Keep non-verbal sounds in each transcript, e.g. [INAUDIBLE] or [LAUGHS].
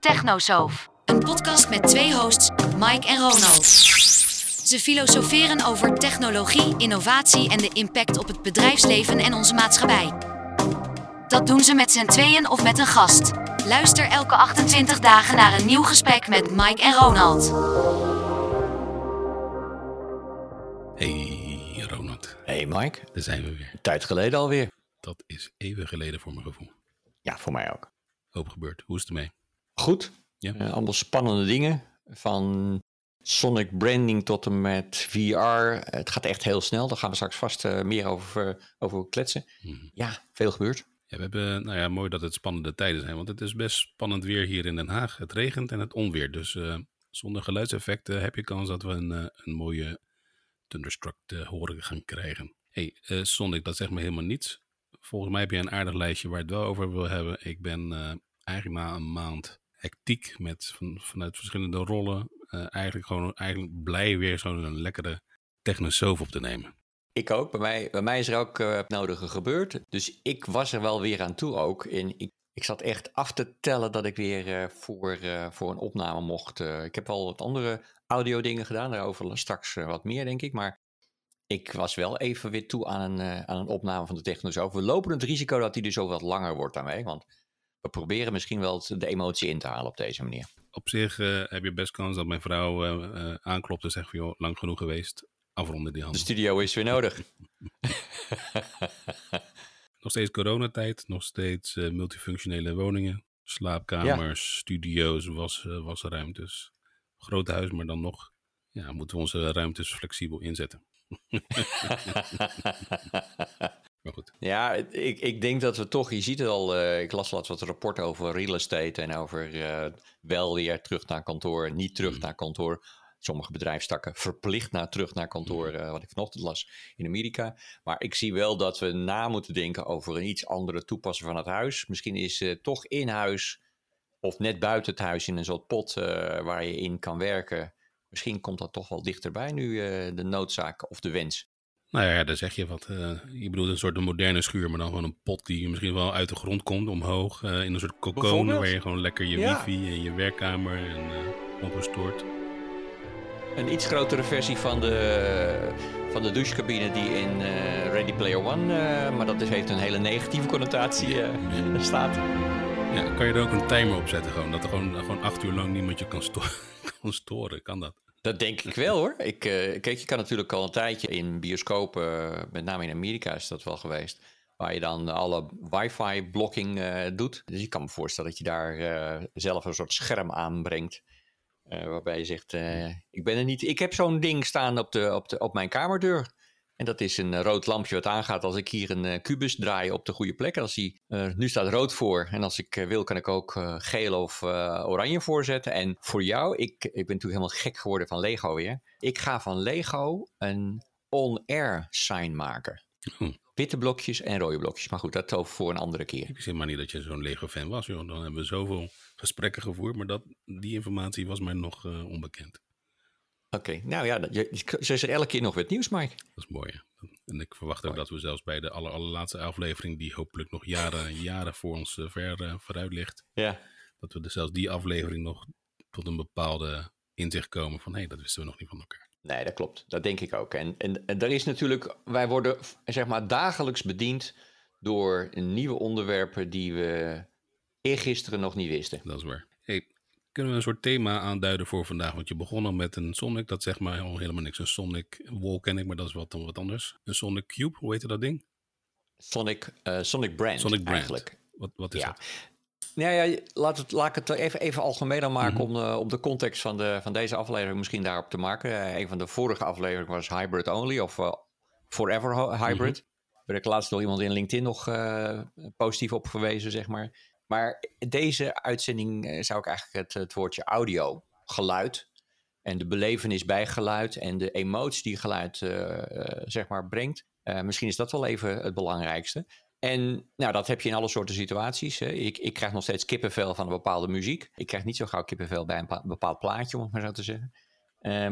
Technosoof. Een podcast met twee hosts, Mike en Ronald. Ze filosoferen over technologie, innovatie en de impact op het bedrijfsleven en onze maatschappij. Dat doen ze met z'n tweeën of met een gast. Luister elke 28 dagen naar een nieuw gesprek met Mike en Ronald. Hey Ronald, Hey Mike, daar zijn we weer. een tijd geleden alweer. Dat is even geleden voor mijn gevoel. Ja, voor mij ook. Hoop gebeurd. Hoe is het ermee? Goed. Ja. Eh, allemaal spannende dingen. Van Sonic branding tot en met VR. Het gaat echt heel snel. Daar gaan we straks vast eh, meer over, over kletsen. Mhm. Ja, veel gebeurt. Ja, we hebben, nou ja, mooi dat het spannende tijden zijn, want het is best spannend weer hier in Den Haag. Het regent en het onweer, dus eh, zonder geluidseffecten heb je kans dat we een, eh, een mooie Thunderstruck te horen gaan krijgen. hey, eh, Sonic, dat zegt me helemaal niets. Volgens mij heb je een aardig lijstje waar je het wel over wil hebben. Ik ben eh, eigenlijk na een maand hectiek met, van, vanuit verschillende rollen, eh, eigenlijk gewoon eigenlijk blij weer zo'n lekkere technosoof op te nemen. Ik ook. Bij mij, bij mij is er ook eh, het nodige gebeurd. Dus ik was er wel weer aan toe ook. En ik, zat echt af te tellen dat ik weer eh, voor, voor een opname mocht. ik heb al wat andere audio dingen gedaan. Daarover straks wat meer, denk ik. Maar ik was wel even weer toe aan een, aan een opname van de Technosoof. We lopen het risico dat die dus ook wat langer wordt daarmee. Want we proberen misschien wel de emotie in te halen op deze manier. Op zich eh, heb je best kans dat mijn vrouw eh, eh, aanklopt en zegt van joh, lang genoeg geweest. Afronden die De handen. studio is weer nodig. [LAUGHS] [LAUGHS] Nog steeds coronatijd, nog steeds multifunctionele woningen, slaapkamers, studio's, was, wasruimtes. Grote huis, maar dan nog ja, moeten we onze ruimtes flexibel inzetten. [LAUGHS] Maar goed, Ja, ik, ik denk dat we toch, je ziet het al, eh, ik las laatst wat rapporten over real estate en over eh, wel weer terug naar kantoor, niet terug Mm. naar kantoor. Sommige bedrijfstakken verplicht naar terug naar kantoor, eh, wat ik vanochtend las in Amerika. Maar ik zie wel dat we na moeten denken over een iets andere toepassen van het huis. Misschien is toch in huis of net buiten het huis in een soort pot waar je in kan werken. Misschien komt dat toch wel dichterbij nu, de noodzaak of de wens. Nou ja, daar zeg je wat. eh, je bedoelt een soort een moderne schuur, maar dan gewoon een pot die misschien wel uit de grond komt, omhoog. eh, in een soort cocoon waar je gewoon lekker je Ja. wifi en je werkkamer en eh, ongestoord. Een iets grotere versie van de, van de douchecabine die in eh, Ready Player One, eh, maar dat is, heeft een hele negatieve connotatie, eh, staat. Ja, kan je er ook een timer op zetten gewoon, dat er gewoon, gewoon acht uur lang niemand je kan, sto [LAUGHS] kan storen, kan dat? Dat denk ik wel hoor. Ik, eh, kijk, je kan natuurlijk al een tijdje in bioscopen, eh, met name in Amerika is dat wel geweest, waar je dan alle wifi-blocking eh, doet. Dus ik kan me voorstellen dat je daar zelf een soort scherm aanbrengt. waarbij je zegt, ik ben er niet. Ik heb zo'n ding staan op, de, op, de, op mijn kamerdeur. En dat is een eh, rood lampje wat aangaat als ik hier een eh, kubus draai op de goede plek. Als die, eh, nu staat rood voor. En als ik wil, kan ik ook geel of oranje voorzetten. En voor jou, ik, ik ben natuurlijk helemaal gek geworden van Lego weer. Ik ga van Lego een on-air sign maken. Hm. Witte blokjes en rode blokjes. Maar goed, dat over voor een andere keer. Ik wist helemaal niet dat je zo'n Lego-fan was, joh. Dan hebben we zoveel gesprekken gevoerd, maar dat, die informatie was mij nog onbekend. Oké, nou ja, je is er elke keer nog wat nieuws, Mike. Dat is mooi, hè? En ik verwacht ook dat we zelfs bij de aller, allerlaatste aflevering, die hopelijk nog jaren, jaren voor ons eh, ver eh, vooruit ligt, Ja. dat we dus zelfs die aflevering nog tot een bepaalde inzicht komen van, hé, dat wisten we nog niet van elkaar. Nee, dat klopt. Dat denk ik ook. En, en, en er is natuurlijk, wij worden zeg maar dagelijks bediend door nieuwe onderwerpen die we eergisteren nog niet wisten. Dat is waar. Kunnen we een soort thema aanduiden voor vandaag? Want je begon al met een Sonic, dat zegt mij al helemaal niks. Een Sonic Wall ken ik, maar dat is wat, dan wat anders. Een Sonic Cube, hoe heet dat ding? Sonic, eh, Sonic Brand Sonic Brand. eigenlijk. Wat, wat is Ja. dat? Nou ja, laat, het, laat ik het even, even algemener maken Mhm. om, om de context van, de, van deze aflevering misschien daarop te maken. Eh, een van de vorige afleveringen was Hybrid Only of Forever Hybrid. Daar werd ik laatst nog iemand in LinkedIn nog positief op verwezen, zeg maar. Maar deze uitzending eh, zou ik eigenlijk het, woordje audio, geluid en de belevenis bij geluid en de emotie die geluid eh, eh, zeg maar brengt. Misschien is dat wel even het belangrijkste. En nou, dat heb je in alle soorten situaties. Ik, ik krijg nog steeds kippenvel van een bepaalde muziek. Ik krijg niet zo gauw kippenvel bij een pa- bepaald plaatje, om het maar zo te zeggen.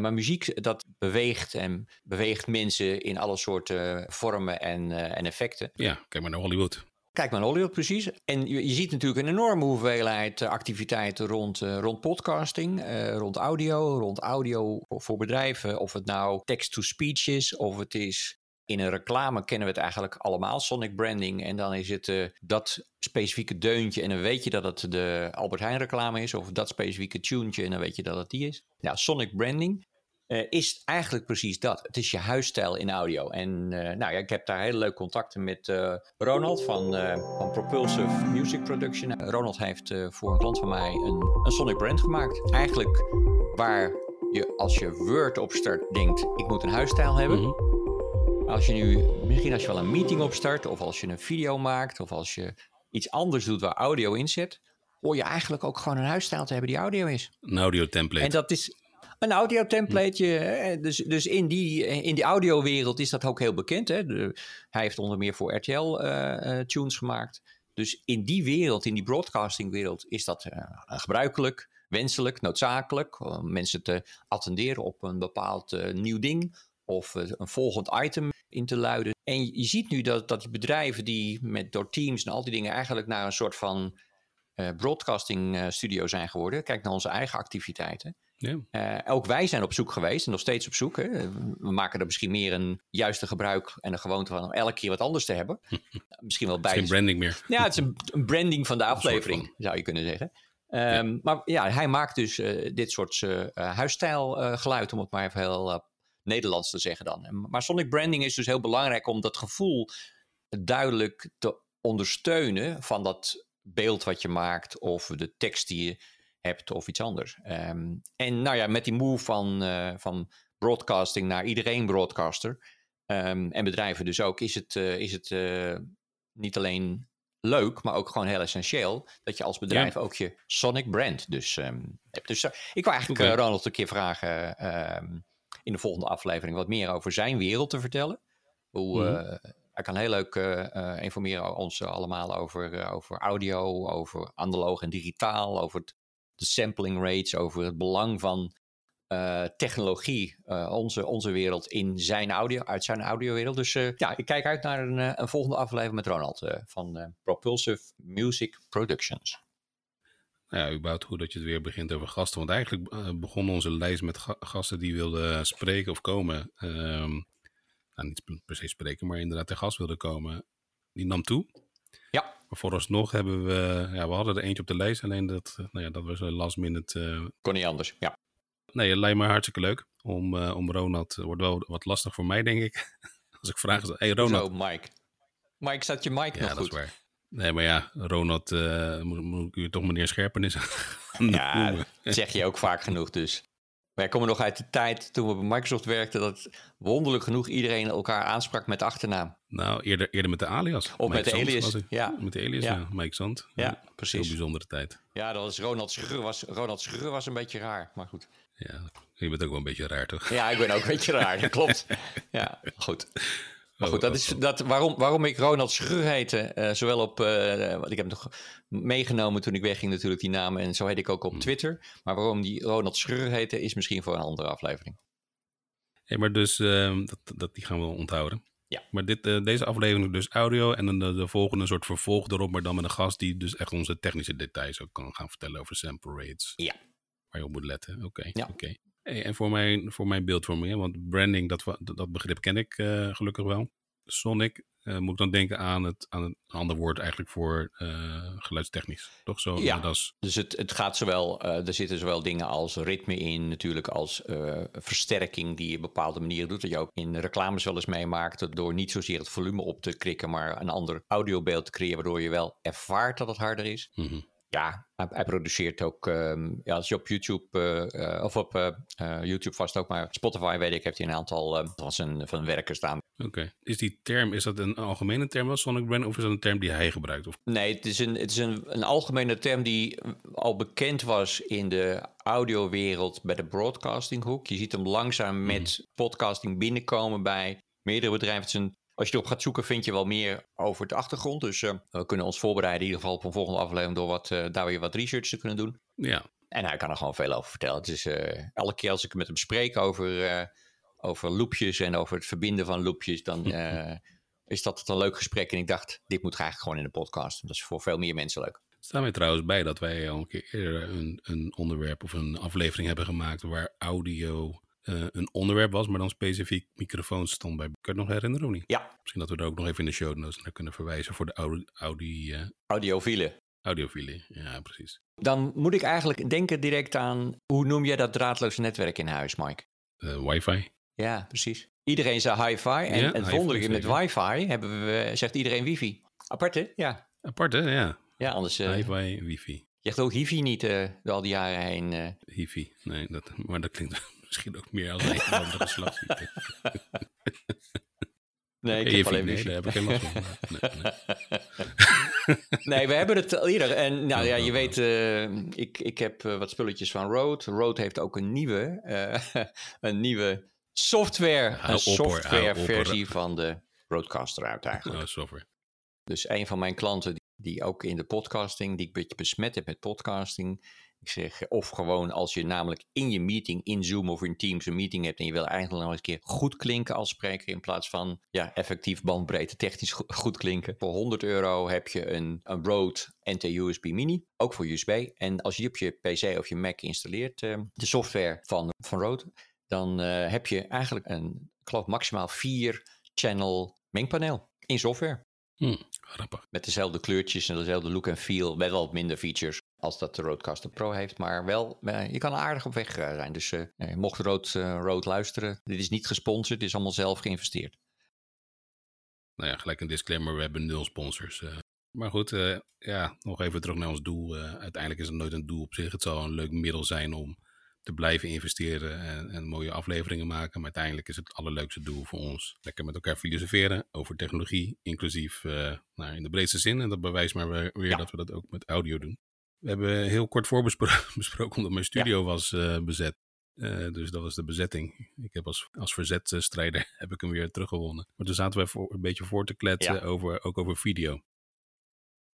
Maar muziek, dat beweegt en beweegt mensen in alle soorten vormen en, en effecten. Ja, kijk maar naar Hollywood. Kijk naar Hollywood precies. En je, ziet natuurlijk een enorme hoeveelheid uh, activiteiten rond, uh, rond podcasting, uh, rond audio, rond audio voor bedrijven. Of het nou text-to-speech is, of het is in een reclame kennen we het eigenlijk allemaal, Sonic branding. En dan is het dat specifieke deuntje en dan weet je dat het de Albert Heijn reclame is. Of dat specifieke tunetje en dan weet je dat het die is. Ja, Sonic branding uh, is eigenlijk precies dat. Het is je huisstijl in audio. En uh, nou ja, ik heb daar hele leuke contacten met uh, Ronald van, van Propulsive Music Production. Ronald heeft voor een klant van mij een, een Sonic brand gemaakt. Eigenlijk waar je als je Word opstart denkt, ik moet een huisstijl hebben. Mm -hmm. Als je nu, misschien als je wel een meeting opstart, of als je een video maakt, of als je iets anders doet waar audio in zit, hoor je eigenlijk ook gewoon een huisstijl te hebben die audio is. Een audio template. En dat is, een audio-templateje. Dus, dus in die, in die audiowereld is dat ook heel bekend. Hè? De, hij heeft onder meer voor RTL uh, uh, tunes gemaakt. Dus in die wereld, in die broadcastingwereld, is dat uh, gebruikelijk, wenselijk, noodzakelijk. Om mensen te attenderen op een bepaald nieuw ding of een volgend item in te luiden. En je ziet nu dat, dat die bedrijven die met, door teams en al die dingen eigenlijk naar een soort van broadcasting studio zijn geworden. Kijk naar onze eigen activiteiten. Ja. Uh, ook wij zijn op zoek geweest en nog steeds op zoek. Hè. We maken er misschien meer een juiste gebruik en een gewoonte van om elke keer wat anders te hebben. [LAUGHS] misschien wel bij. Geen branding meer. Ja, het is een, een branding van de aflevering, zou je kunnen zeggen. Um, ja. Maar ja, hij maakt dus uh, dit soort uh, huisstijlgeluid, om het maar even heel Nederlands te zeggen dan. Maar sonic branding is dus heel belangrijk om dat gevoel duidelijk te ondersteunen van dat beeld wat je maakt of de tekst die je hebt of iets anders. Um, en nou ja, met die move van, uh, van broadcasting naar iedereen broadcaster um, en bedrijven dus ook, is het, uh, is het uh, niet alleen leuk, maar ook gewoon heel essentieel dat je als bedrijf ja. ook je Sonic brand dus um, hebt. Dus ik wil eigenlijk okay. Ronald een keer vragen in de volgende aflevering wat meer over zijn wereld te vertellen. Hoe, mm -hmm. hij kan heel leuk informeren ons allemaal over, over audio, over analoog en digitaal, over het de sampling rates, over het belang van uh, technologie, uh, onze, onze wereld in zijn audio, uit zijn audiowereld. Dus uh, ja, ik kijk uit naar een, een volgende aflevering met Ronald van Propulsive Music Productions. Ja, überhaupt goed dat je het weer begint over gasten. Want eigenlijk begon onze lijst met ga gasten die wilden spreken of komen. Um, nou, niet per se spreken, maar inderdaad te gast wilden komen. Die nam toe. Ja. Maar vooralsnog hebben we, ja, we hadden er eentje op de lijst, alleen dat, nou ja, dat was een last minute. Uh... Kon niet anders, ja. Nee, het lijkt me hartstikke leuk om, uh, om Ronald, het wordt wel wat lastig voor mij denk ik. [LAUGHS] Als ik vraag, hey Ronald. Zo, Mike. Mike, staat je Mike ja, nog dat goed? Is waar. Nee, maar ja, Ronald, uh, moet, moet ik u toch meneer Scherpenis [LAUGHS] Ja, dat zeg je ook vaak genoeg dus. Wij komen nog uit de tijd toen we bij Microsoft werkten, dat wonderlijk genoeg iedereen elkaar aansprak met de achternaam. Nou, eerder, eerder met de alias. Of met de alias, ja. Met de alias, ja. ja. Mike Zand. Ja, ja precies. Heel bijzondere tijd. Ja, dat was Ronald Schreur was, Ronald Schreur was een beetje raar, maar goed. Ja, je bent ook wel een beetje raar, toch? Ja, ik ben ook een beetje raar, dat klopt. [LAUGHS] Ja, goed. Maar goed, dat is dat, waarom, waarom ik Ronald Schreur heette, uh, zowel op, uh, ik heb hem nog meegenomen toen ik wegging natuurlijk die naam en zo heet ik ook op Twitter. Maar waarom die Ronald Schreur heette is misschien voor een andere aflevering. Hey, maar dus, uh, dat, dat, die gaan we onthouden. Ja. Maar dit, uh, deze aflevering dus audio en dan de, de, volgende soort vervolg erop, maar dan met een gast die dus echt onze technische details ook kan gaan vertellen over sample rates. Ja. Waar je op moet letten. Oké, okay, ja. oké. Okay. Hey, en voor mijn, voor mijn beeldvorming, want branding, dat, dat begrip ken ik uh, gelukkig wel. Sonic, uh, moet ik dan denken aan, het, aan een ander woord eigenlijk voor uh, geluidstechnisch. Toch zo? Ja, das... dus het, het gaat zowel, uh, er zitten zowel dingen als ritme in, natuurlijk als versterking die je op bepaalde manieren doet. Dat je ook in reclames wel eens meemaakt door niet zozeer het volume op te krikken, maar een ander audiobeeld te creëren, waardoor je wel ervaart dat het harder is. Mm -hmm ja, hij, produceert ook, um, ja, als je op YouTube, uh, uh, of op uh, YouTube vast ook, maar Spotify weet ik, heeft hij een aantal van zijn van werken staan. Oké. Okay. Is die term, is dat een algemene term Sonic Brand, of is dat een term die hij gebruikt? Of? Nee, het is, een, het is een, een algemene term die al bekend was in de audiowereld bij de broadcastinghoek. Je ziet hem langzaam met mm. podcasting binnenkomen bij meerdere bedrijven. Het is een als je erop gaat zoeken, vind je wel meer over de achtergrond. Dus uh, we kunnen ons voorbereiden in ieder geval op een volgende aflevering door wat, uh, daar weer wat research te kunnen doen. Ja. En hij kan er gewoon veel over vertellen. Het is uh, elke keer als ik met hem spreek over, over loopjes en over het verbinden van loopjes, dan [LAUGHS] is dat een leuk gesprek. En ik dacht, dit moet eigenlijk gewoon in de podcast. Dat is voor veel meer mensen leuk. Staan wij trouwens bij dat wij al een keer eerder een, een onderwerp of een aflevering hebben gemaakt waar audio uh, een onderwerp was, maar dan specifiek microfoons stond bij. Kun je het nog herinneren of niet? Ja. Misschien dat we er ook nog even in de show notes naar kunnen verwijzen voor de audi, audi, uh, audiofielen. Audiofielen, ja precies. Dan moet ik eigenlijk denken direct aan, hoe noem jij dat draadloze netwerk in huis, Mike? Uh, wifi. Ja, precies. Iedereen zei hi-fi. En ja, het wonderlijke met wifi hebben we, zegt iedereen wifi. Apart hè? Ja. Apart hè, ja. Ja, anders... Hi-Fi, wifi. Je zegt ook hifi niet door al die jaren heen. Hifi, nee, dat, maar dat klinkt misschien ook meer als een van de geslachtsziekte. Nee, ik heb alleen nee, daar heb ik van. Nee, nee. [LAUGHS] nee, we hebben het eerder. En nou ja, je weet, uh, ik, ik heb uh, wat spulletjes van Rode. Rode heeft ook een nieuwe, uh, [LAUGHS] een nieuwe software, een op, hoor, software hou op, hoor. versie van de Roadcaster uit eigenlijk. Oh, software. Dus een van mijn klanten die, die ook in de podcasting, die ik een beetje besmet heb met podcasting. Ik zeg, of gewoon als je namelijk in je meeting, in Zoom of in Teams een meeting hebt en je wil eigenlijk nog eens een keer goed klinken als spreker in plaats van ja, effectief bandbreedte technisch go- goed klinken. Voor 100 euro heb je een, een Rode NT-USB Mini, ook voor USB. En als je die op je PC of je Mac installeert, eh, de software van, van Rode, dan eh, heb je eigenlijk een, ik geloof maximaal 4-channel mengpaneel in software. Hm, grappig. Met dezelfde kleurtjes en dezelfde look en feel. Met wel wat minder features als dat de Rodecaster Pro heeft. Maar wel, eh, je kan aardig op weg eh, zijn. Dus eh, mocht uh, Rode luisteren, dit is niet gesponsord. Dit is allemaal zelf geïnvesteerd. Nou ja, gelijk een disclaimer, we hebben nul sponsors. maar goed, ja, nog even terug naar ons doel. Uiteindelijk is het nooit een doel op zich. Het zal een leuk middel zijn om te blijven investeren en, en mooie afleveringen maken. Maar uiteindelijk is het allerleukste doel voor ons lekker met elkaar filosoferen over technologie, inclusief nou, in de breedste zin. En dat bewijst maar weer, weer Ja. dat we dat ook met audio doen. We hebben heel kort voorbesproken [LAUGHS] omdat mijn studio was eh, bezet. Eh, dus dat was de bezetting. Ik heb als, als verzetstrijder [LAUGHS] heb ik hem weer teruggewonnen. Maar toen zaten we voor, een beetje voor te kletsen Ja. over, ook over video.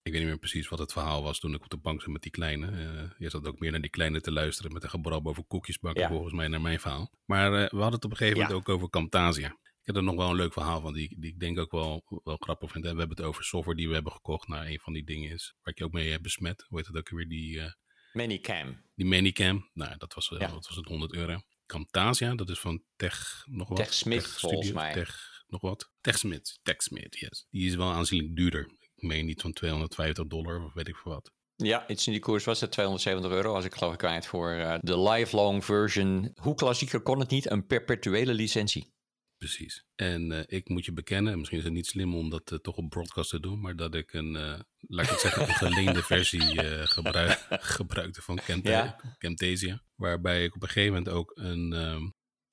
Ik weet niet meer precies wat het verhaal was toen ik op de bank zat met die kleine. Eh, je zat ook meer naar die kleine te luisteren met een gebrab over koekjes bakken, Ja. volgens mij naar mijn verhaal. Maar we hadden het op een gegeven moment ook over Camtasia. Ik heb er nog wel een leuk verhaal van, die, die ik denk ook wel, wel grappig vind. En we hebben het over software die we hebben gekocht. Nou, een van die dingen is, waar ik je ook mee heb besmet. Hoe heet het ook weer, die, eh Manycam. die Manicam. Nou, dat was, wel Ja. wat was het, 100 euro. Camtasia, dat is van Tech nog wat. TechSmith, Tech volgens mij. Tech nog wat. TechSmith, TechSmith, yes. Die is wel aanzienlijk duurder. Ik meen niet van 250 dollar of weet ik veel wat. Ja, iets in die koers was het 270 euro. Als ik geloof ik kwijt voor eh, de lifelong version. Hoe klassieker kon het niet? Een perpetuele licentie. Precies. En eh, ik moet je bekennen, misschien is het niet slim om dat eh, toch op broadcast te doen, maar dat ik een, eh, laat ik het zeggen, een geleende versie gebruik, [LAUGHS] gebruikte van Ja. Camtasia. Waarbij ik op een gegeven moment ook een, ehm,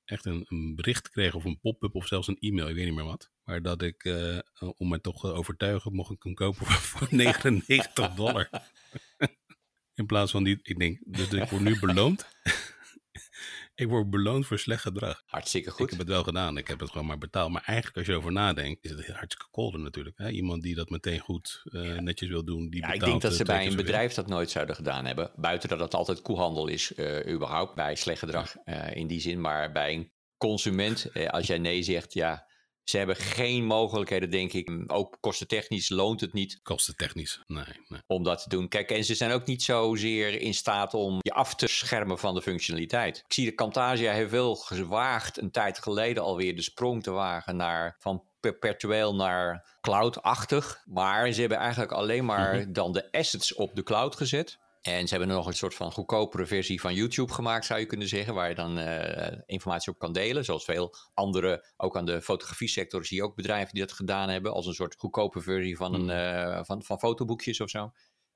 echt een, een bericht kreeg of een pop-up of zelfs een e-mail, ik weet niet meer wat. Maar dat ik, om me toch te overtuigen, mocht ik hem kopen [LAUGHS] voor, voor 99 dollar. [LAUGHS] In plaats van die, ik denk, dus ik word nu beloond. Ik word beloond voor slecht gedrag. Hartstikke Ik goed. heb het wel gedaan, ik heb het gewoon maar betaald. Maar eigenlijk als je erover nadenkt, is het hartstikke kolder natuurlijk. Hè? Iemand die dat meteen goed eh, netjes wil doen, die Ja, betaalt ik denk dat eh, ze bij een bedrijf dat nooit zouden gedaan hebben. Buiten dat het altijd koehandel is, eh, überhaupt, bij slecht gedrag in die zin. Maar bij een consument, als jij nee zegt, ja, ze hebben geen mogelijkheden, denk ik. Ook kostentechnisch loont het niet Kostentechnisch, nee, nee. om dat te doen. Kijk, en ze zijn ook niet zozeer in staat om je af te schermen van de functionaliteit. Ik zie de Camtasia heeft wel gewaagd een tijd geleden alweer de sprong te wagen naar van perpetueel naar cloud-achtig. Maar ze hebben eigenlijk alleen maar Mhm. dan de assets op de cloud gezet. En ze hebben nog een soort van goedkopere versie van YouTube gemaakt, zou je kunnen zeggen, waar je dan eh, informatie op kan delen. Zoals veel andere, ook aan de fotografiesector, zie je ook bedrijven die dat gedaan hebben, als een soort goedkope versie van, een, eh, van, van fotoboekjes of zo.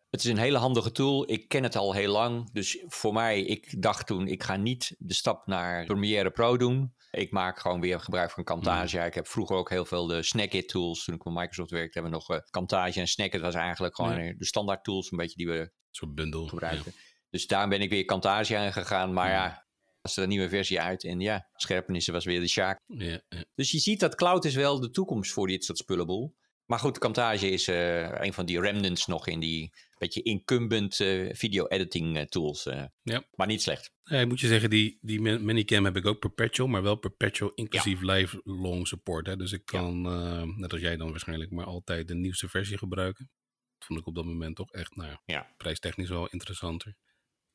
Het is een hele handige tool. Ik ken het al heel lang. Dus voor mij, ik dacht toen, ik ga niet de stap naar Premiere Pro doen. Ik maak gewoon weer gebruik van Camtasia. Ik heb vroeger ook heel veel de Snagit tools. Toen ik bij Microsoft werkte, hebben we nog eh, Camtasia en Snagit was eigenlijk gewoon Ja. eh, de standaard tools, een beetje die we soort bundel. gebruikten. Dus daar ben ik weer Camtasia in gegaan. Maar ja, was er een nieuwe versie uit en ja, scherpenissen was weer de Sjaak. Ja, ja. Dus je ziet dat cloud is wel de toekomst voor dit soort spullenboel. Maar goed, Camtasia is uh, een van die remnants nog in die beetje incumbent uh, video-editing uh, tools. ja. Maar niet slecht. Ja, moet je zeggen, die, die Minicam heb ik ook perpetual, maar wel perpetual inclusief ja. lifelong support. Hè? Dus ik kan, ja. net als jij dan waarschijnlijk, maar altijd de nieuwste versie gebruiken. Dat vond ik op dat moment toch echt, nou ja. prijstechnisch wel interessanter.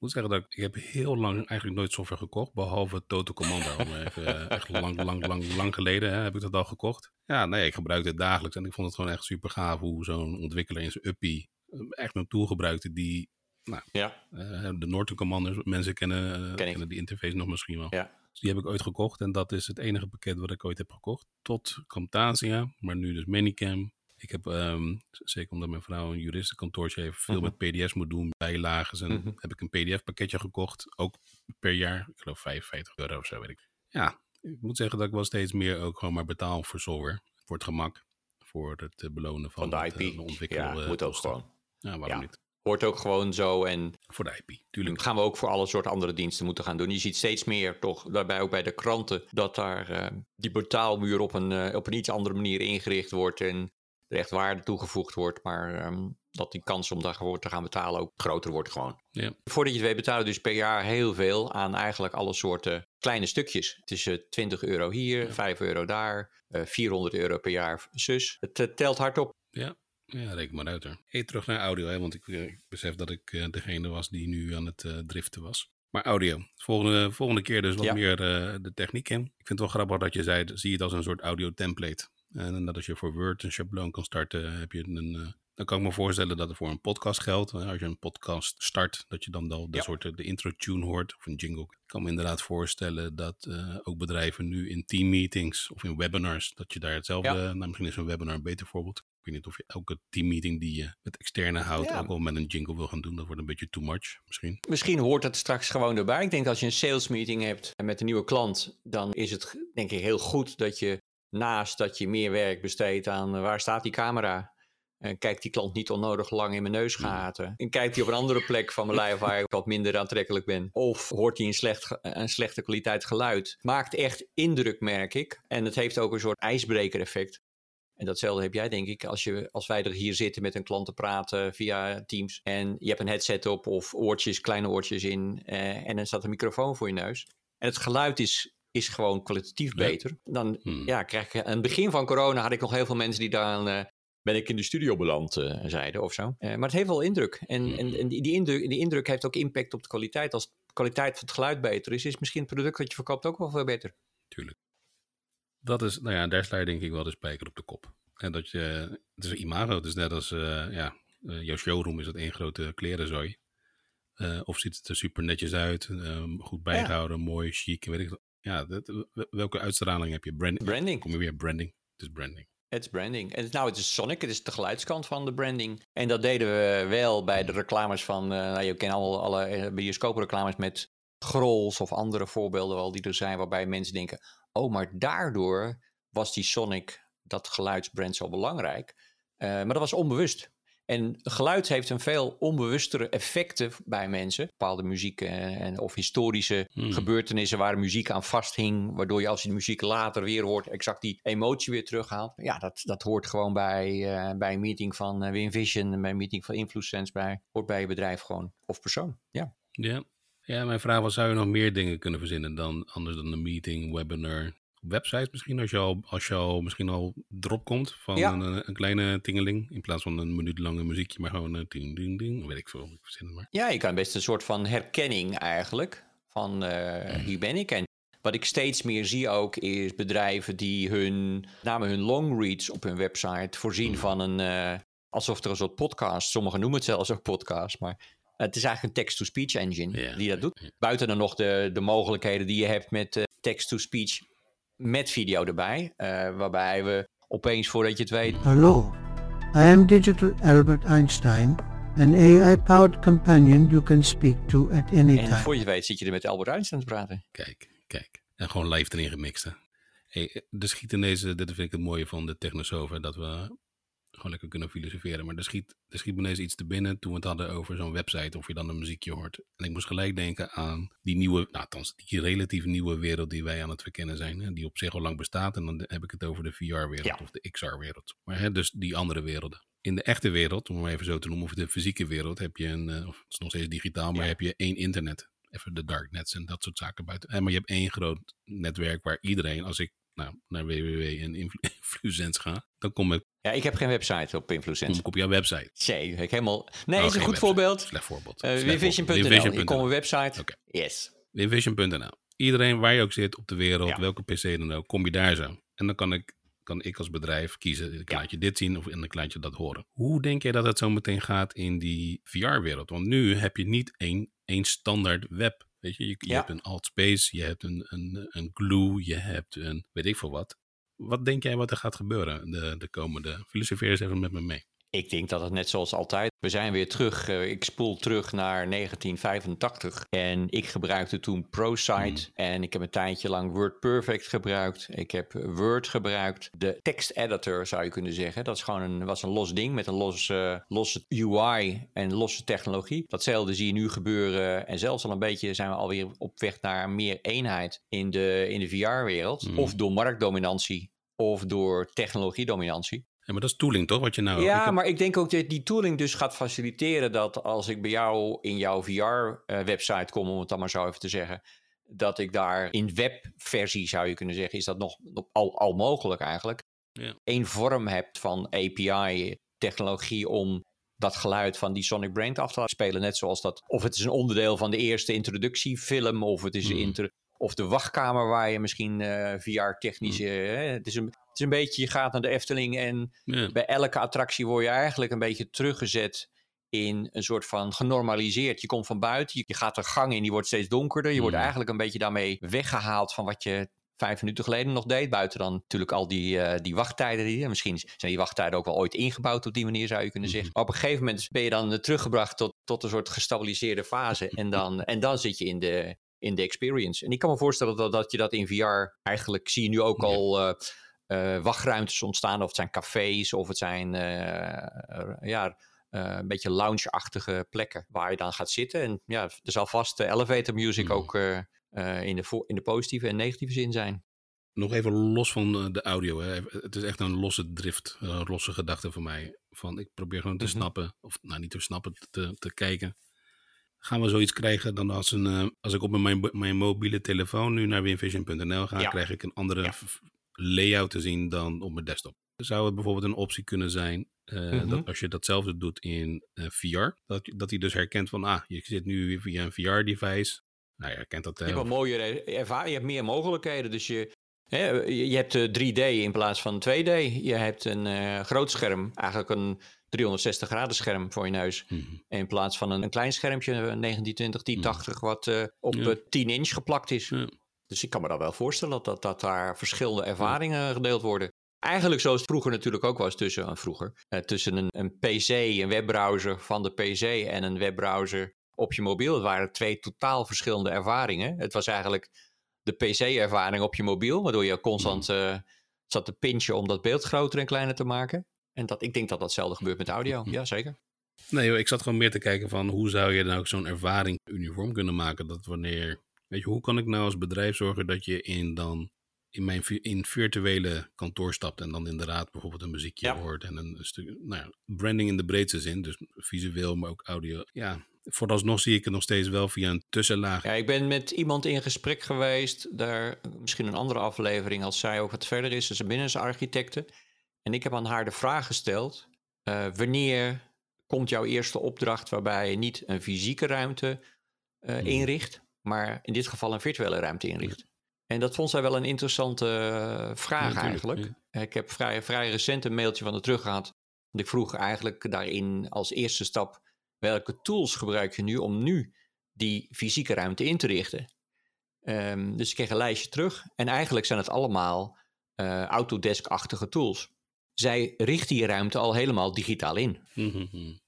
Ik moet zeggen dat ik, ik heb heel lang eigenlijk nooit software gekocht, behalve Total Commando. [LAUGHS] even, echt lang, lang, lang, lang geleden hè, heb ik dat al gekocht. Ja, nee, ik gebruikte het dagelijks en ik vond het gewoon echt super gaaf hoe zo'n ontwikkelaar in zijn uppie echt een tool gebruikte die, nou, ja. uh, de Norton Commanders, mensen kennen, uh, kennen die interface nog misschien wel. Ja. Dus die heb ik ooit gekocht en dat is het enige pakket wat ik ooit heb gekocht. Tot Camtasia, maar nu dus Minicam. Ik heb, um, zeker omdat mijn vrouw een juristenkantoortje heeft, veel Mhm. met PDF's moet doen, bijlagen. En Mhm. heb ik een PDF-pakketje gekocht, ook per jaar. Ik geloof 55 euro of zo, weet ik. Ja, ik moet zeggen dat ik wel steeds meer ook gewoon maar betaal voor software. Voor het gemak, voor het eh, belonen van, Van de het, IP. eh, ontwikkel, ja, eh, moet ook kosten. gewoon. Ja, waarom Ja. niet? Hoort ook gewoon zo en Voor de IP, tuurlijk. gaan we ook voor alle soorten andere diensten moeten gaan doen. Je ziet steeds meer toch, daarbij ook bij de kranten, dat daar eh, die betaalmuur op een, eh, op een iets andere manier ingericht wordt en er echt waarde toegevoegd wordt, maar ehm, dat die kans om daarvoor te gaan betalen ook groter wordt gewoon. Ja. Voordat je het weet betalen dus per jaar heel veel aan eigenlijk alle soorten kleine stukjes. Tussen 20 euro hier, 5 euro daar, eh 400 euro per jaar zus. Het eh, telt hard op. Ja, ja reken maar uit hoor. Hey, terug naar audio, hè, want ik, eh, ik besef dat ik eh, degene was die nu aan het eh, driften was. Maar audio. Volgende, volgende keer dus wat Ja. meer eh, de techniek in. Ik vind het wel grappig dat je zei, zie je het als een soort audio template. En dat als je voor Word een schabloon kan starten, heb je een... eh, dan kan ik me voorstellen dat het voor een podcast geldt. Hè, Als je een podcast start, dat je dan wel de Ja. soort eh, de intro tune hoort of een jingle. Ik kan me inderdaad voorstellen dat eh, ook bedrijven nu in teammeetings of in webinars, dat je daar hetzelfde, nou misschien is een webinar een beter voorbeeld. Ik weet niet of je elke teammeeting die je met externe houdt Ja. ook wel met een jingle wil gaan doen. Dat wordt een beetje too much misschien. Misschien hoort het straks gewoon erbij. Ik denk dat als je een sales meeting hebt met een nieuwe klant, dan is het denk ik heel goed dat je naast dat je meer werk besteedt aan eh, waar staat die camera. En kijkt die klant niet onnodig lang in mijn neusgaten. En kijkt hij op een andere plek van mijn lijf waar ik wat minder aantrekkelijk ben. Of hoort hij een, slecht, een slechte kwaliteit geluid. Maakt echt indruk, merk ik. En het heeft ook een soort ijsbreker effect. En datzelfde heb jij, denk ik, als, je, als wij er hier zitten met een klant te praten via Teams. En je hebt een headset op of oortjes, kleine oortjes in. eh, en dan staat een microfoon voor je neus. En het geluid is, is gewoon kwalitatief Ja. beter. Dan Hmm. ja, krijg je. Aan het begin van corona had ik nog heel veel mensen die dan. eh, ben ik in de studio beland, eh, zeiden of zo. Eh, maar het heeft wel indruk. En, Hmm. en, en die, die, indruk, die indruk heeft ook impact op de kwaliteit. Als de kwaliteit van het geluid beter is, is misschien het product dat je verkoopt ook wel veel beter. Tuurlijk. Dat is, nou ja, daar sla je denk ik wel de spijker op de kop. En dat je, het is een imago, het is net als, ja, jouw showroom is het één grote klerenzooi. Of ziet het er super netjes uit, goed bijgehouden, mooi, chic, weet ik. Ja, dat, welke uitstraling heb je? Branding. Branding. Kom je weer branding. Het is branding. Het is branding. En nou, het is Sonic, het is de geluidskant van de branding. En dat deden we wel bij de reclames van, eh, nou, je kent alle, alle eh, bioscoopreclames met Grols of andere voorbeelden wel die er zijn, waarbij mensen denken, oh, maar daardoor was die Sonic, dat geluidsbrand zo belangrijk. Eh, maar dat was onbewust. En geluid heeft een veel onbewustere effecten bij mensen. Bepaalde muziek eh, en, of historische Hmm. gebeurtenissen waar muziek aan vasthing. Waardoor je als je de muziek later weer hoort, exact die emotie weer terughaalt. Ja, dat, dat hoort gewoon bij, eh, bij een meeting van eh, WinVision, bij een meeting van InfluSense, bij, hoort bij je bedrijf gewoon. Of persoon, ja. Ja. ja, mijn vraag was, zou je nog meer dingen kunnen verzinnen dan anders dan een meeting, webinar, website misschien? Als je al, als je al misschien al erop komt van Ja. een, een kleine tingeling, in plaats van een minuut lange muziekje, maar gewoon een ding, ding, ding, weet ik veel, ik verzin het maar. Ja, je kan best een soort van herkenning eigenlijk van eh, hier ben ik. En wat ik steeds meer zie ook is bedrijven die hun, met name hun longreads op hun website voorzien van een, eh, alsof er een soort podcast, sommigen noemen het zelfs ook podcast, maar het is eigenlijk een text-to-speech engine Ja, die dat doet. ja. Buiten dan nog de, de mogelijkheden die je hebt met eh, text-to-speech met video erbij, eh, waarbij we opeens voordat je het weet Hello, I am Digital Albert Einstein, an AI-powered companion you can speak to at any en time. voor je het weet zit je er met Albert Einstein te praten. Kijk, kijk. En gewoon live erin gemixt, hè. Hey, de schiet in deze, dit vind ik het mooie van de Technosover, dat we gewoon lekker kunnen filosoferen. Maar er schiet, er schiet me ineens iets te binnen toen we het hadden over zo'n website, of je dan een muziekje hoort. En ik moest gelijk denken aan die nieuwe, nou, althans, die relatief nieuwe wereld die wij aan het verkennen zijn. Hè, die op zich al lang bestaat. En dan heb ik het over de VR-wereld Ja. of de XR-wereld. Maar hè, dus die andere werelden. In de echte wereld, om maar even zo te noemen, of de fysieke wereld, heb je een, eh, of het is nog steeds digitaal, maar Ja. heb je één internet. Even de darknets en dat soort zaken buiten. Maar je hebt één groot netwerk waar iedereen, als ik nou, naar www en Influ- [LAUGHS] Influence ga, dan kom ik, Ja, ik heb geen website op kom Influence. ik op jouw website. Zee, ik helemaal... Nee, Oh, is een goed website. voorbeeld. Slecht voorbeeld. Uh, voorbeeld. Winvision.nl. Je komt op website. Oké. Yes. Winvision.nl. Iedereen waar je ook zit op de wereld, Ja. welke PC dan ook, kom je daar zo. En dan kan ik, kan ik als bedrijf kiezen, ik Ja. laat je dit zien of en dan laat je dat horen. Hoe denk jij dat het zo meteen gaat in die VR-wereld? Want nu heb je niet één, één standaard web. Weet je, je, je Ja. hebt een Altspace, je hebt een, een, een Glue, je hebt een weet ik veel wat. Wat denk jij wat er gaat gebeuren de, de komende? Filosofeer eens even met me mee. Ik denk dat het net zoals altijd. We zijn weer terug. eh, ik spoel terug naar 1985. En ik gebruikte toen ProSite. En ik heb een tijdje lang WordPerfect gebruikt. Ik heb Word gebruikt. De text editor zou je kunnen zeggen. Dat is gewoon een, was een los ding met een los, eh, losse UI en losse technologie. Datzelfde zie je nu gebeuren. En zelfs al een beetje zijn we alweer op weg naar meer eenheid in de, in de VR-wereld. Mhm. Of door marktdominantie. Of door technologiedominantie. Ja, maar dat is tooling toch, wat je nou... ik Ja, heb- maar ik denk ook dat die tooling dus gaat faciliteren dat als ik bij jou in jouw VR-website kom, om het dan maar zo even te zeggen, dat ik daar in webversie zou je kunnen zeggen, is dat nog nog al, al mogelijk eigenlijk. Ja. Eén vorm hebt van API-technologie om dat geluid van die Sonic Brain af te laten spelen. Net zoals dat, of het is een onderdeel van de eerste introductiefilm, of het is een Mhm. Of de wachtkamer waar je misschien eh, VR-technisch... Mhm. het, is een, het is een beetje, je gaat naar de Efteling en bij elke attractie word je eigenlijk een beetje teruggezet in een soort van genormaliseerd. Je komt van buiten, je, gaat een gang in, die wordt steeds donkerder. Je wordt Mm. eigenlijk een beetje daarmee weggehaald van wat je vijf minuten geleden nog deed. Buiten dan natuurlijk al die, eh, die wachttijden. Die, misschien zijn die wachttijden ook wel ooit ingebouwd op die manier zou je kunnen Mhm. zeggen. Maar op een gegeven moment ben je dan eh, teruggebracht tot, tot een soort gestabiliseerde fase. en, dan, en dan zit je in de, in de experience. En ik kan me voorstellen dat, dat je dat in VR eigenlijk zie je nu ook al... eh, eh, wachtruimtes ontstaan. Of het zijn cafés, of het zijn eh, ja, een beetje lounge-achtige plekken waar je dan gaat zitten. En ja, er zal vast eh, elevator music Mhm. ook in, de in de positieve en negatieve zin zijn. Nog even los van de audio. Hè. Het is echt een losse drift, een losse gedachte voor mij. Van ik probeer gewoon te Mhm. snappen, of nou niet te snappen, te, te kijken. Gaan we zoiets krijgen dan als, een, eh, als ik op mijn, mijn mobiele telefoon nu naar winvision.nl ga, Ja. krijg ik een andere Ja. layout te zien dan op mijn desktop. Zou het bijvoorbeeld een optie kunnen zijn eh, Mhm. dat als je datzelfde doet in eh, VR, dat, dat hij dus herkent van, ah, je zit nu via een VR-device. Nou, je herkent dat. Je eh, hebt wel mooiere ervaring, je hebt meer mogelijkheden. Dus je, hè, je, je hebt eh, 3D in plaats van 2D. Je hebt een groot scherm, eigenlijk een 360 graden scherm voor je neus. mhm. In plaats van een, een klein schermpje, een 1920, 1080, wat eh, op Ja. eh, 10 inch geplakt is. Ja. Dus ik kan me dan wel voorstellen dat, dat, dat daar verschillende ervaringen gedeeld worden. Eigenlijk zoals het vroeger natuurlijk ook was tussen, uh, vroeger, uh, tussen een, een PC, een webbrowser van de PC en een webbrowser op je mobiel. Het waren twee totaal verschillende ervaringen. Het was eigenlijk de PC-ervaring op je mobiel, waardoor je constant uh, zat te pinchen om dat beeld groter en kleiner te maken. En dat, ik denk dat datzelfde gebeurt met audio, ja zeker. Nee, joh, ik zat gewoon meer te kijken van hoe zou je dan ook zo'n ervaring uniform kunnen maken. Dat wanneer, weet je, hoe kan ik nou als bedrijf zorgen dat je in dan in mijn in virtuele kantoor stapt en dan inderdaad bijvoorbeeld een muziekje ja. hoort en een, stuk, nou ja, branding in de breedste zin, dus visueel, maar ook audio. Ja, vooralsnog zie ik het nog steeds wel via een tussenlaag. Ja, ik ben met iemand in gesprek geweest, daar misschien een andere aflevering als zij ook wat verder is, dus een binnensarchitecte. En ik heb aan haar de vraag gesteld, uh, wanneer komt jouw eerste opdracht waarbij je niet een fysieke ruimte uh, hmm. inricht, maar in dit geval een virtuele ruimte inricht? En dat vond zij wel een interessante uh, vraag ja, eigenlijk. Ja. Ik heb vrij, vrij recent een mailtje van haar terug gehad. Want ik vroeg eigenlijk daarin als eerste stap, welke tools gebruik je nu om nu die fysieke ruimte in te richten? Um, dus ik kreeg een lijstje terug. En eigenlijk zijn het allemaal uh, Autodesk-achtige tools. Zij richten die ruimte al helemaal digitaal in. Mm-hmm.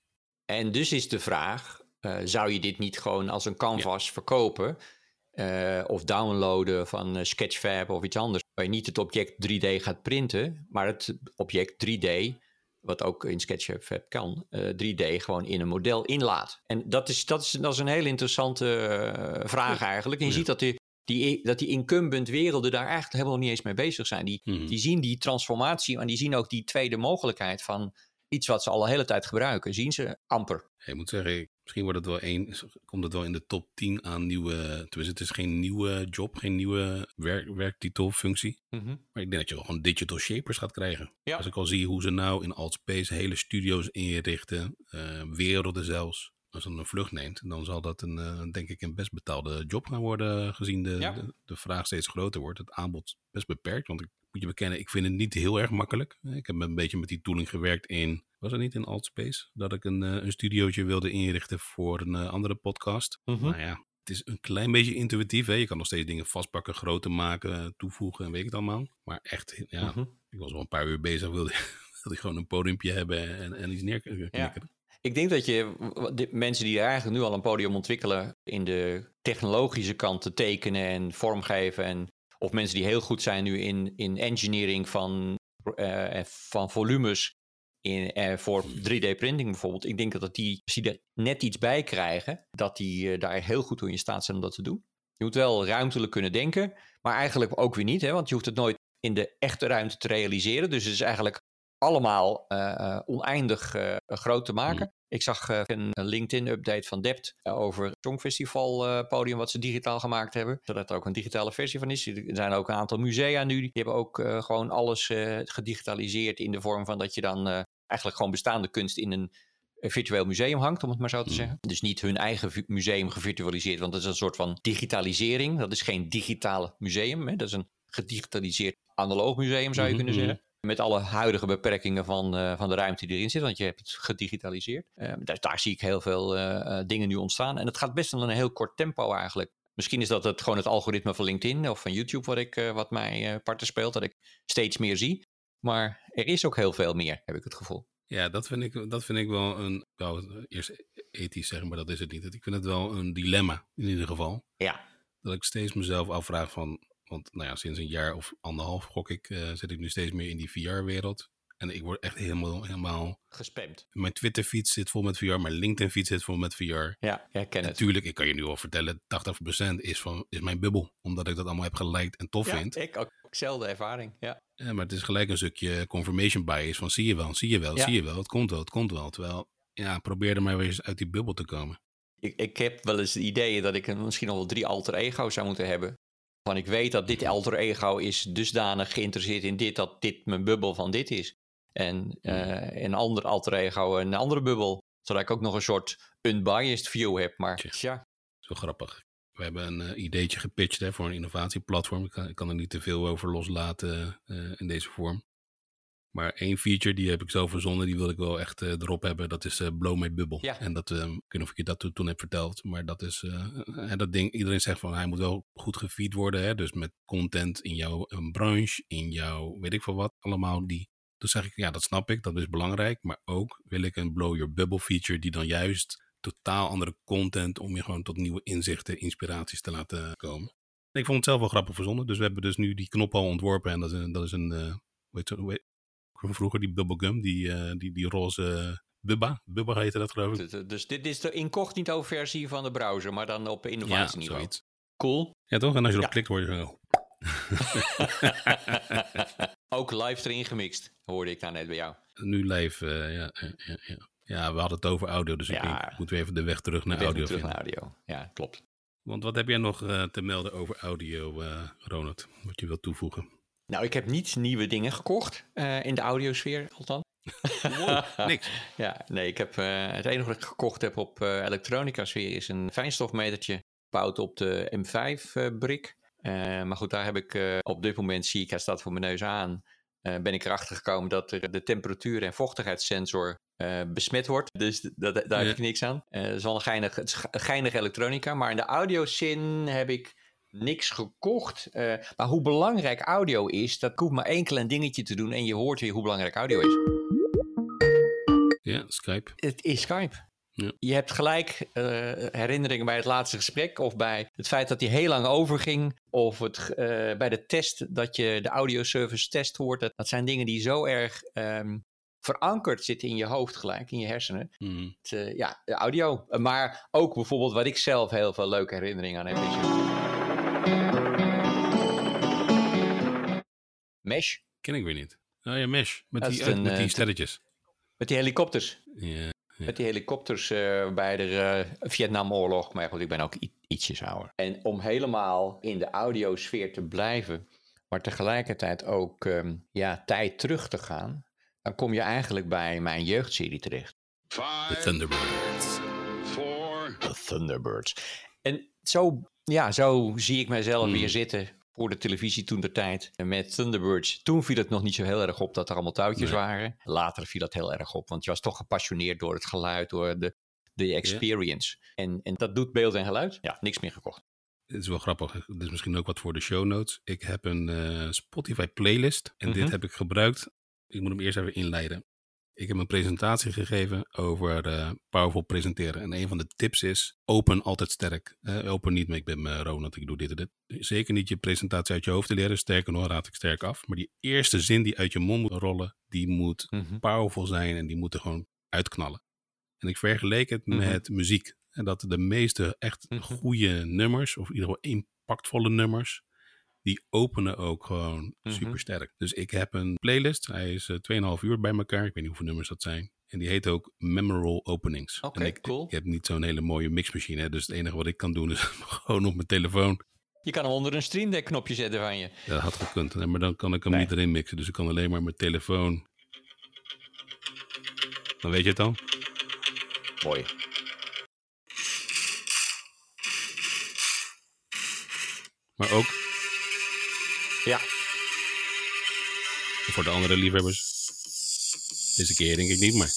En dus is de vraag, uh, zou je dit niet gewoon als een canvas ja. verkopen... Uh, of downloaden van uh, Sketchfab of iets anders. Waar je niet het object 3D gaat printen, maar het object 3D wat ook in SketchUp kan, 3D gewoon in een model inlaat. En dat is, dat is, dat is een heel interessante vraag eigenlijk. En je ziet dat die, die, dat die incumbent werelden daar eigenlijk helemaal niet eens mee bezig zijn. Die, Mhm. die zien die transformatie en die zien ook die tweede mogelijkheid van iets wat ze al een hele tijd gebruiken, zien ze amper. Ik moet zeggen, misschien wordt het wel één, komt het wel in de top 10 aan nieuwe. Tenminste, het is geen nieuwe job, geen nieuwe werk, werktitel, functie. Maar ik denk dat je gewoon digital shapers gaat krijgen. Ja. Als ik al zie hoe ze nou in Altspace hele studio's inrichten, eh, werelden zelfs. Als een vlucht neemt, dan zal dat een, eh, denk ik een best betaalde job gaan worden, gezien de, Ja. de, de vraag steeds groter wordt. Het aanbod best beperkt, want ik moet je bekennen, ik vind het niet heel erg makkelijk. Ik heb een beetje met die tooling gewerkt in, was het niet in Altspace? Dat ik een, eh, een studiootje wilde inrichten voor een eh, andere podcast. Nou ja, het is een klein beetje intuïtief. Hè? Je kan nog steeds dingen vastpakken, groter maken, toevoegen en weet ik het allemaal. Maar echt, ja, Mhm. ik was wel een paar uur bezig. Wilde, [LAUGHS] wilde ik gewoon een podiumpje hebben en, en iets neerknikken. Ik denk dat je mensen die eigenlijk nu al een podium ontwikkelen in de technologische kant te tekenen en vormgeven en of mensen die heel goed zijn nu in, in engineering van, eh, van volumes in, eh, voor 3D-printing bijvoorbeeld. Ik denk dat dat die, als die er net iets bij krijgen, dat die eh, daar heel goed toe in staat zijn om dat te doen. Je moet wel ruimtelijk kunnen denken, maar eigenlijk ook weer niet, hè, want je hoeft het nooit in de echte ruimte te realiseren. Dus het is eigenlijk allemaal eh, eh, oneindig eh, groot te maken. Ik zag een LinkedIn-update van Dept over het Songfestival eh, podium wat ze digitaal gemaakt hebben. Zodat er ook een digitale versie van is. Er zijn ook een aantal musea nu. Die hebben ook gewoon alles gedigitaliseerd in de vorm van dat je dan eigenlijk gewoon bestaande kunst in een virtueel museum hangt, om het maar zo te Mm. zeggen. Dus niet hun eigen museum gevirtualiseerd, want dat is een soort van digitalisering. Dat is geen digitaal museum, hè? dat is een gedigitaliseerd analoog museum, zou je Mhm, kunnen mhm. zeggen. Met alle huidige beperkingen van, eh, van de ruimte die erin zit, want je hebt het gedigitaliseerd. Eh, daar, daar zie ik heel veel eh, dingen nu ontstaan. En het gaat best wel in een heel kort tempo eigenlijk. Misschien is dat het, gewoon het algoritme van LinkedIn of van YouTube wat, ik, wat mij parten speelt, dat ik steeds meer zie. Maar er is ook heel veel meer, heb ik het gevoel. Ja, dat vind ik, dat vind ik wel een, het eerst ethisch zeggen, maar dat is het niet. Ik vind het wel een dilemma, in ieder geval. Ja, Dat ik steeds mezelf afvraag van, want nou ja, sinds een jaar of anderhalf gok ik, eh, zit ik nu steeds meer in die VR-wereld. En ik word echt helemaal, helemaal, gespamd. mijn Twitter-feed zit vol met VR, mijn LinkedIn-feed zit vol met VR. Ja, ja het. Natuurlijk, ik kan je nu al vertellen, 80% is, van, is mijn bubbel. Omdat ik dat allemaal heb geliked en tof Ja, vind. ik ook. Zelfde ervaring, ja. Ja, maar het is gelijk een stukje confirmation bias van zie je wel, zie je wel, Ja. zie je wel. Het komt wel, het komt wel. Terwijl, ja, probeer er maar weer eens uit die bubbel te komen. Ik, ik heb wel eens het idee dat ik misschien nog wel drie alter ego's zou moeten hebben. Van ik weet dat dit alter ego is dusdanig geïnteresseerd in dit, dat dit mijn bubbel van dit is. En eh, een ander alter ego een andere bubbel. Zodat ik ook nog een soort unbiased view heb. Maar Tja. Zo grappig. We hebben een eh, ideetje gepitcht hè, voor een innovatieplatform. Ik kan, ik kan er niet te veel over loslaten eh, in deze vorm. Maar één feature, die heb ik zo verzonnen, die wil ik wel echt eh, erop hebben. Dat is eh, Blow My Bubble. Ja. En dat, eh, ik weet niet of ik je dat toen- heb verteld. Maar dat is, eh, eh, dat ding, iedereen zegt van hij moet wel goed gefeed worden. Hè? Dus met content in jouw eh, branche, in jouw weet ik veel wat. Allemaal die. Toen zeg ik, ja dat snap ik, dat is belangrijk. Maar ook wil ik een Blow Your Bubble feature die dan juist totaal andere content om je gewoon tot nieuwe inzichten, inspiraties te laten komen. En ik vond het zelf wel grappig verzonnen. Dus we hebben dus nu die knop al ontworpen. En dat is een, dat is een hoe heet vroeger die bubblegum, die, eh, die, die roze Bubba. Bubba heette dat geloof ik. dus dit is de incognito versie van de browser, maar dan op Ja, innovatieniveau. zoiets. cool. Ja toch? En als je erop Ja. klikt word je zo... [LAUGHS] ook live erin gemixt, hoorde ik daar net bij jou. Nu live, eh, ja, ja, ja, ja. Ja, we hadden het over audio, dus ik Ja. denk, moeten we even de weg terug naar Weg audio terug vinden. naar audio. Ja, klopt. Want wat heb jij nog eh, te melden over audio, Ronald? Wat je wilt toevoegen? Nou, ik heb niet nieuwe dingen gekocht, eh, in de audiosfeer althans. [LAUGHS] Niks. Ja, nee, ik heb eh, het enige wat ik gekocht heb op eh elektronica sfeer is een fijnstofmetertje gebouwd op de M5-brik. maar goed, daar heb ik op dit moment, zie ik, hij staat voor mijn neus aan, ben ik erachter gekomen dat er de temperatuur- en vochtigheidssensor besmet wordt. Dus dat, daar heb ik niks aan. Het is wel een geinig, het is ge- geinig elektronica, maar in de audiozin heb ik niks gekocht. Eh, maar hoe belangrijk audio is, dat hoeft maar één klein dingetje te doen en je hoort weer hoe belangrijk audio is. Ja, Skype. Het is Skype. Ja. Je hebt gelijk eh, herinneringen bij het laatste gesprek of bij het feit dat hij heel lang overging of het, eh, bij de test dat je de audioservice test hoort. Dat, dat zijn dingen die zo erg ehm, verankerd zitten in je hoofd gelijk, in je hersenen. Mhm. Het, ja, de audio. Maar ook bijvoorbeeld wat ik zelf heel veel leuke herinneringen aan heb is... Mesh, Ken ik weer niet. Oh ja, Mesh. Met Dat die, een, met die eh, sterretjes. met die helikopters. Ja. Met die helikopters eh, bij de eh, Vietnamoorlog. Maar goed, ik ben ook i- ietsjes ouder. En om helemaal in de audiosfeer te blijven, maar tegelijkertijd ook ehm, ja, tijd terug te gaan, dan kom je eigenlijk bij mijn jeugdserie terecht. Five, Thunderbirds. four, The Thunderbirds. En zo, ja, zo zie ik mijzelf Hmm. weer zitten voor de televisie toen de tijd met Thunderbirds. Toen viel het nog niet zo heel erg op dat er allemaal touwtjes Nee. waren. Later viel dat heel erg op, want je was toch gepassioneerd door het geluid, door de, de experience. En, en dat doet beeld en geluid. Ja, niks meer gekocht. Het is wel grappig. Dit is misschien ook wat voor de show notes. Ik heb een eh, Spotify playlist. En Mhm. dit heb ik gebruikt. Ik moet hem eerst even inleiden. Ik heb een presentatie gegeven over eh, powerful presenteren. En een van de tips is, open altijd sterk. Open niet, maar ik ben uh, Ronald, ik doe dit en dit. Zeker niet je presentatie uit je hoofd te leren. Sterker nog, raad ik sterk af. Maar die eerste zin die uit je mond moet rollen, die moet powerful zijn en die moeten gewoon uitknallen. En ik vergeleek het Mhm. met muziek. En dat de meeste echt Mhm. goede nummers, of in ieder geval impactvolle nummers, die openen ook gewoon Mhm. super sterk. Dus ik heb een playlist, hij is eh, 2,5 uur bij elkaar, ik weet niet hoeveel nummers dat zijn. En die heet ook Memorable Openings. Oké, cool. ik heb niet zo'n hele mooie mixmachine, hè, dus het enige wat ik kan doen is [LAUGHS] gewoon op mijn telefoon. Je kan hem onder een Stream Deck knopje zetten van je. Dat had gekund, hè, maar dan kan ik hem Nee. niet erin mixen. Dus ik kan alleen maar mijn telefoon. Dan weet je het dan. Mooi. Maar ook Ja, voor de andere liefhebbers. Deze keer denk ik niet, maar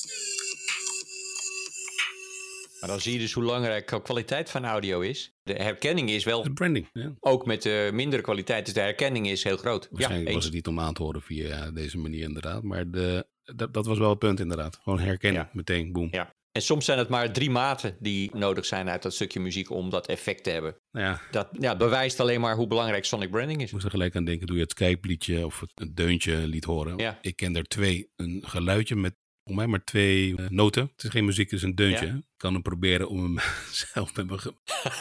maar dan zie je dus hoe belangrijk de kwaliteit van audio is. De herkenning is wel de branding. Ja. ook met de mindere kwaliteit, dus de herkenning is heel groot. Waarschijnlijk ja, was het niet om aan te horen via deze manier inderdaad. Maar de, dat, dat was wel het punt inderdaad. Gewoon herkennen, Ja. meteen, boom. Ja. En soms zijn het maar drie maten die nodig zijn uit dat stukje muziek om dat effect te hebben. Ja, Dat ja, bewijst alleen maar hoe belangrijk sonic branding is. ik moest er gelijk aan denken, doe je het Skype liedje of het deuntje liet horen. Ja. Ik ken er twee. Een geluidje met voor mij maar twee eh, noten. Het is geen muziek, het is een deuntje. Ja. Ik kan hem proberen om hem [LAUGHS] zelf met mijn... ge-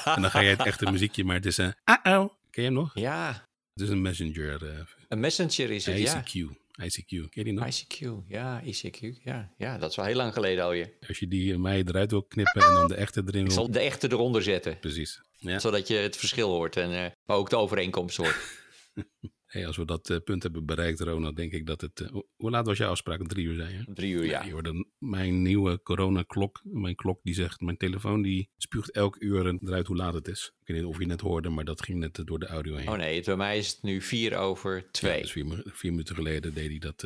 en dan ga je het echte muziekje, maar het is een... Uh-oh. Ken je hem nog? Ja, Het is een messenger. eh een messenger is het, ja. ICQ. ICQ. Ken je die nog? ICQ, ja, ICQ, ja. Ja, dat is wel heel lang geleden alweer. Als je die mij eruit wil knippen en dan de echte erin Ik wil. zal de echte eronder zetten, Precies. Ja. zodat je het verschil hoort en eh, maar ook de overeenkomst hoort. [LAUGHS] Hey, als we dat eh, punt hebben bereikt, Ronald, denk ik dat het... eh, hoe- laat was jouw afspraak? Om Drie uur, zei je? Drie uur, ja. mijn nieuwe coronaklok. Mijn klok die zegt, mijn telefoon die spuugt elk uur eruit hoe laat het is. Ik weet niet of je het net hoorde, maar dat ging net eh, door de audio heen. Oh nee, het- bij mij is het nu vier over Ja, twee. dus vier, mi- vier minuten geleden deed hij dat.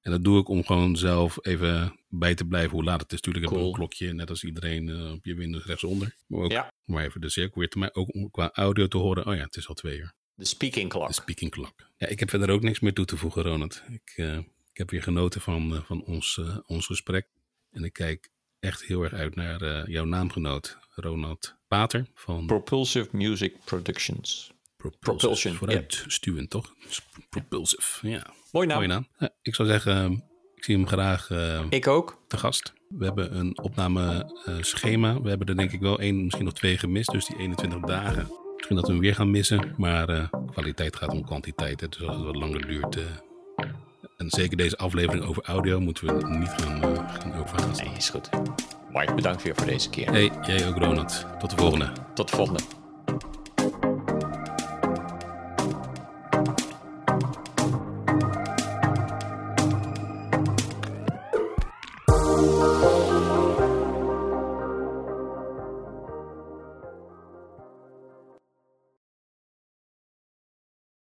en dat doe ik om gewoon zelf even bij te blijven hoe laat het is. Tuurlijk heb ik een klokje, net als iedereen op je Windows rechtsonder. Maar ook Ja. om even de cirkel weer te maken. Ook om qua audio te horen. Oh ja, het is al twee uur. De speaking clock. De speaking clock. Ja, ik heb verder ook niks meer toe te voegen, Ronald. Ik, eh, ik heb weer genoten van, eh, van ons, eh, ons gesprek. En ik kijk echt heel erg uit naar eh, jouw naamgenoot, Ronald Pater van Propulsive Music Productions. Propulsion. Propulsion, Vooruit stuwend, toch? Propulsive, ja. Mooi naam. Mooie naam. Ja, ik zou zeggen, ik zie hem graag eh, Ik ook. te gast. We hebben een opnameschema. we hebben er denk ik wel één, misschien nog twee gemist. Dus die 21 dagen. Misschien dat we hem weer gaan missen. Maar eh, kwaliteit gaat om kwantiteit. hè. Dus als het wat langer duurt. eh, en zeker deze aflevering over audio moeten we niet gaan, eh, gaan. Nee, is goed. Mike, bedankt weer voor deze keer. Hey, jij ook Ronald. Tot de volgende. Tot de volgende.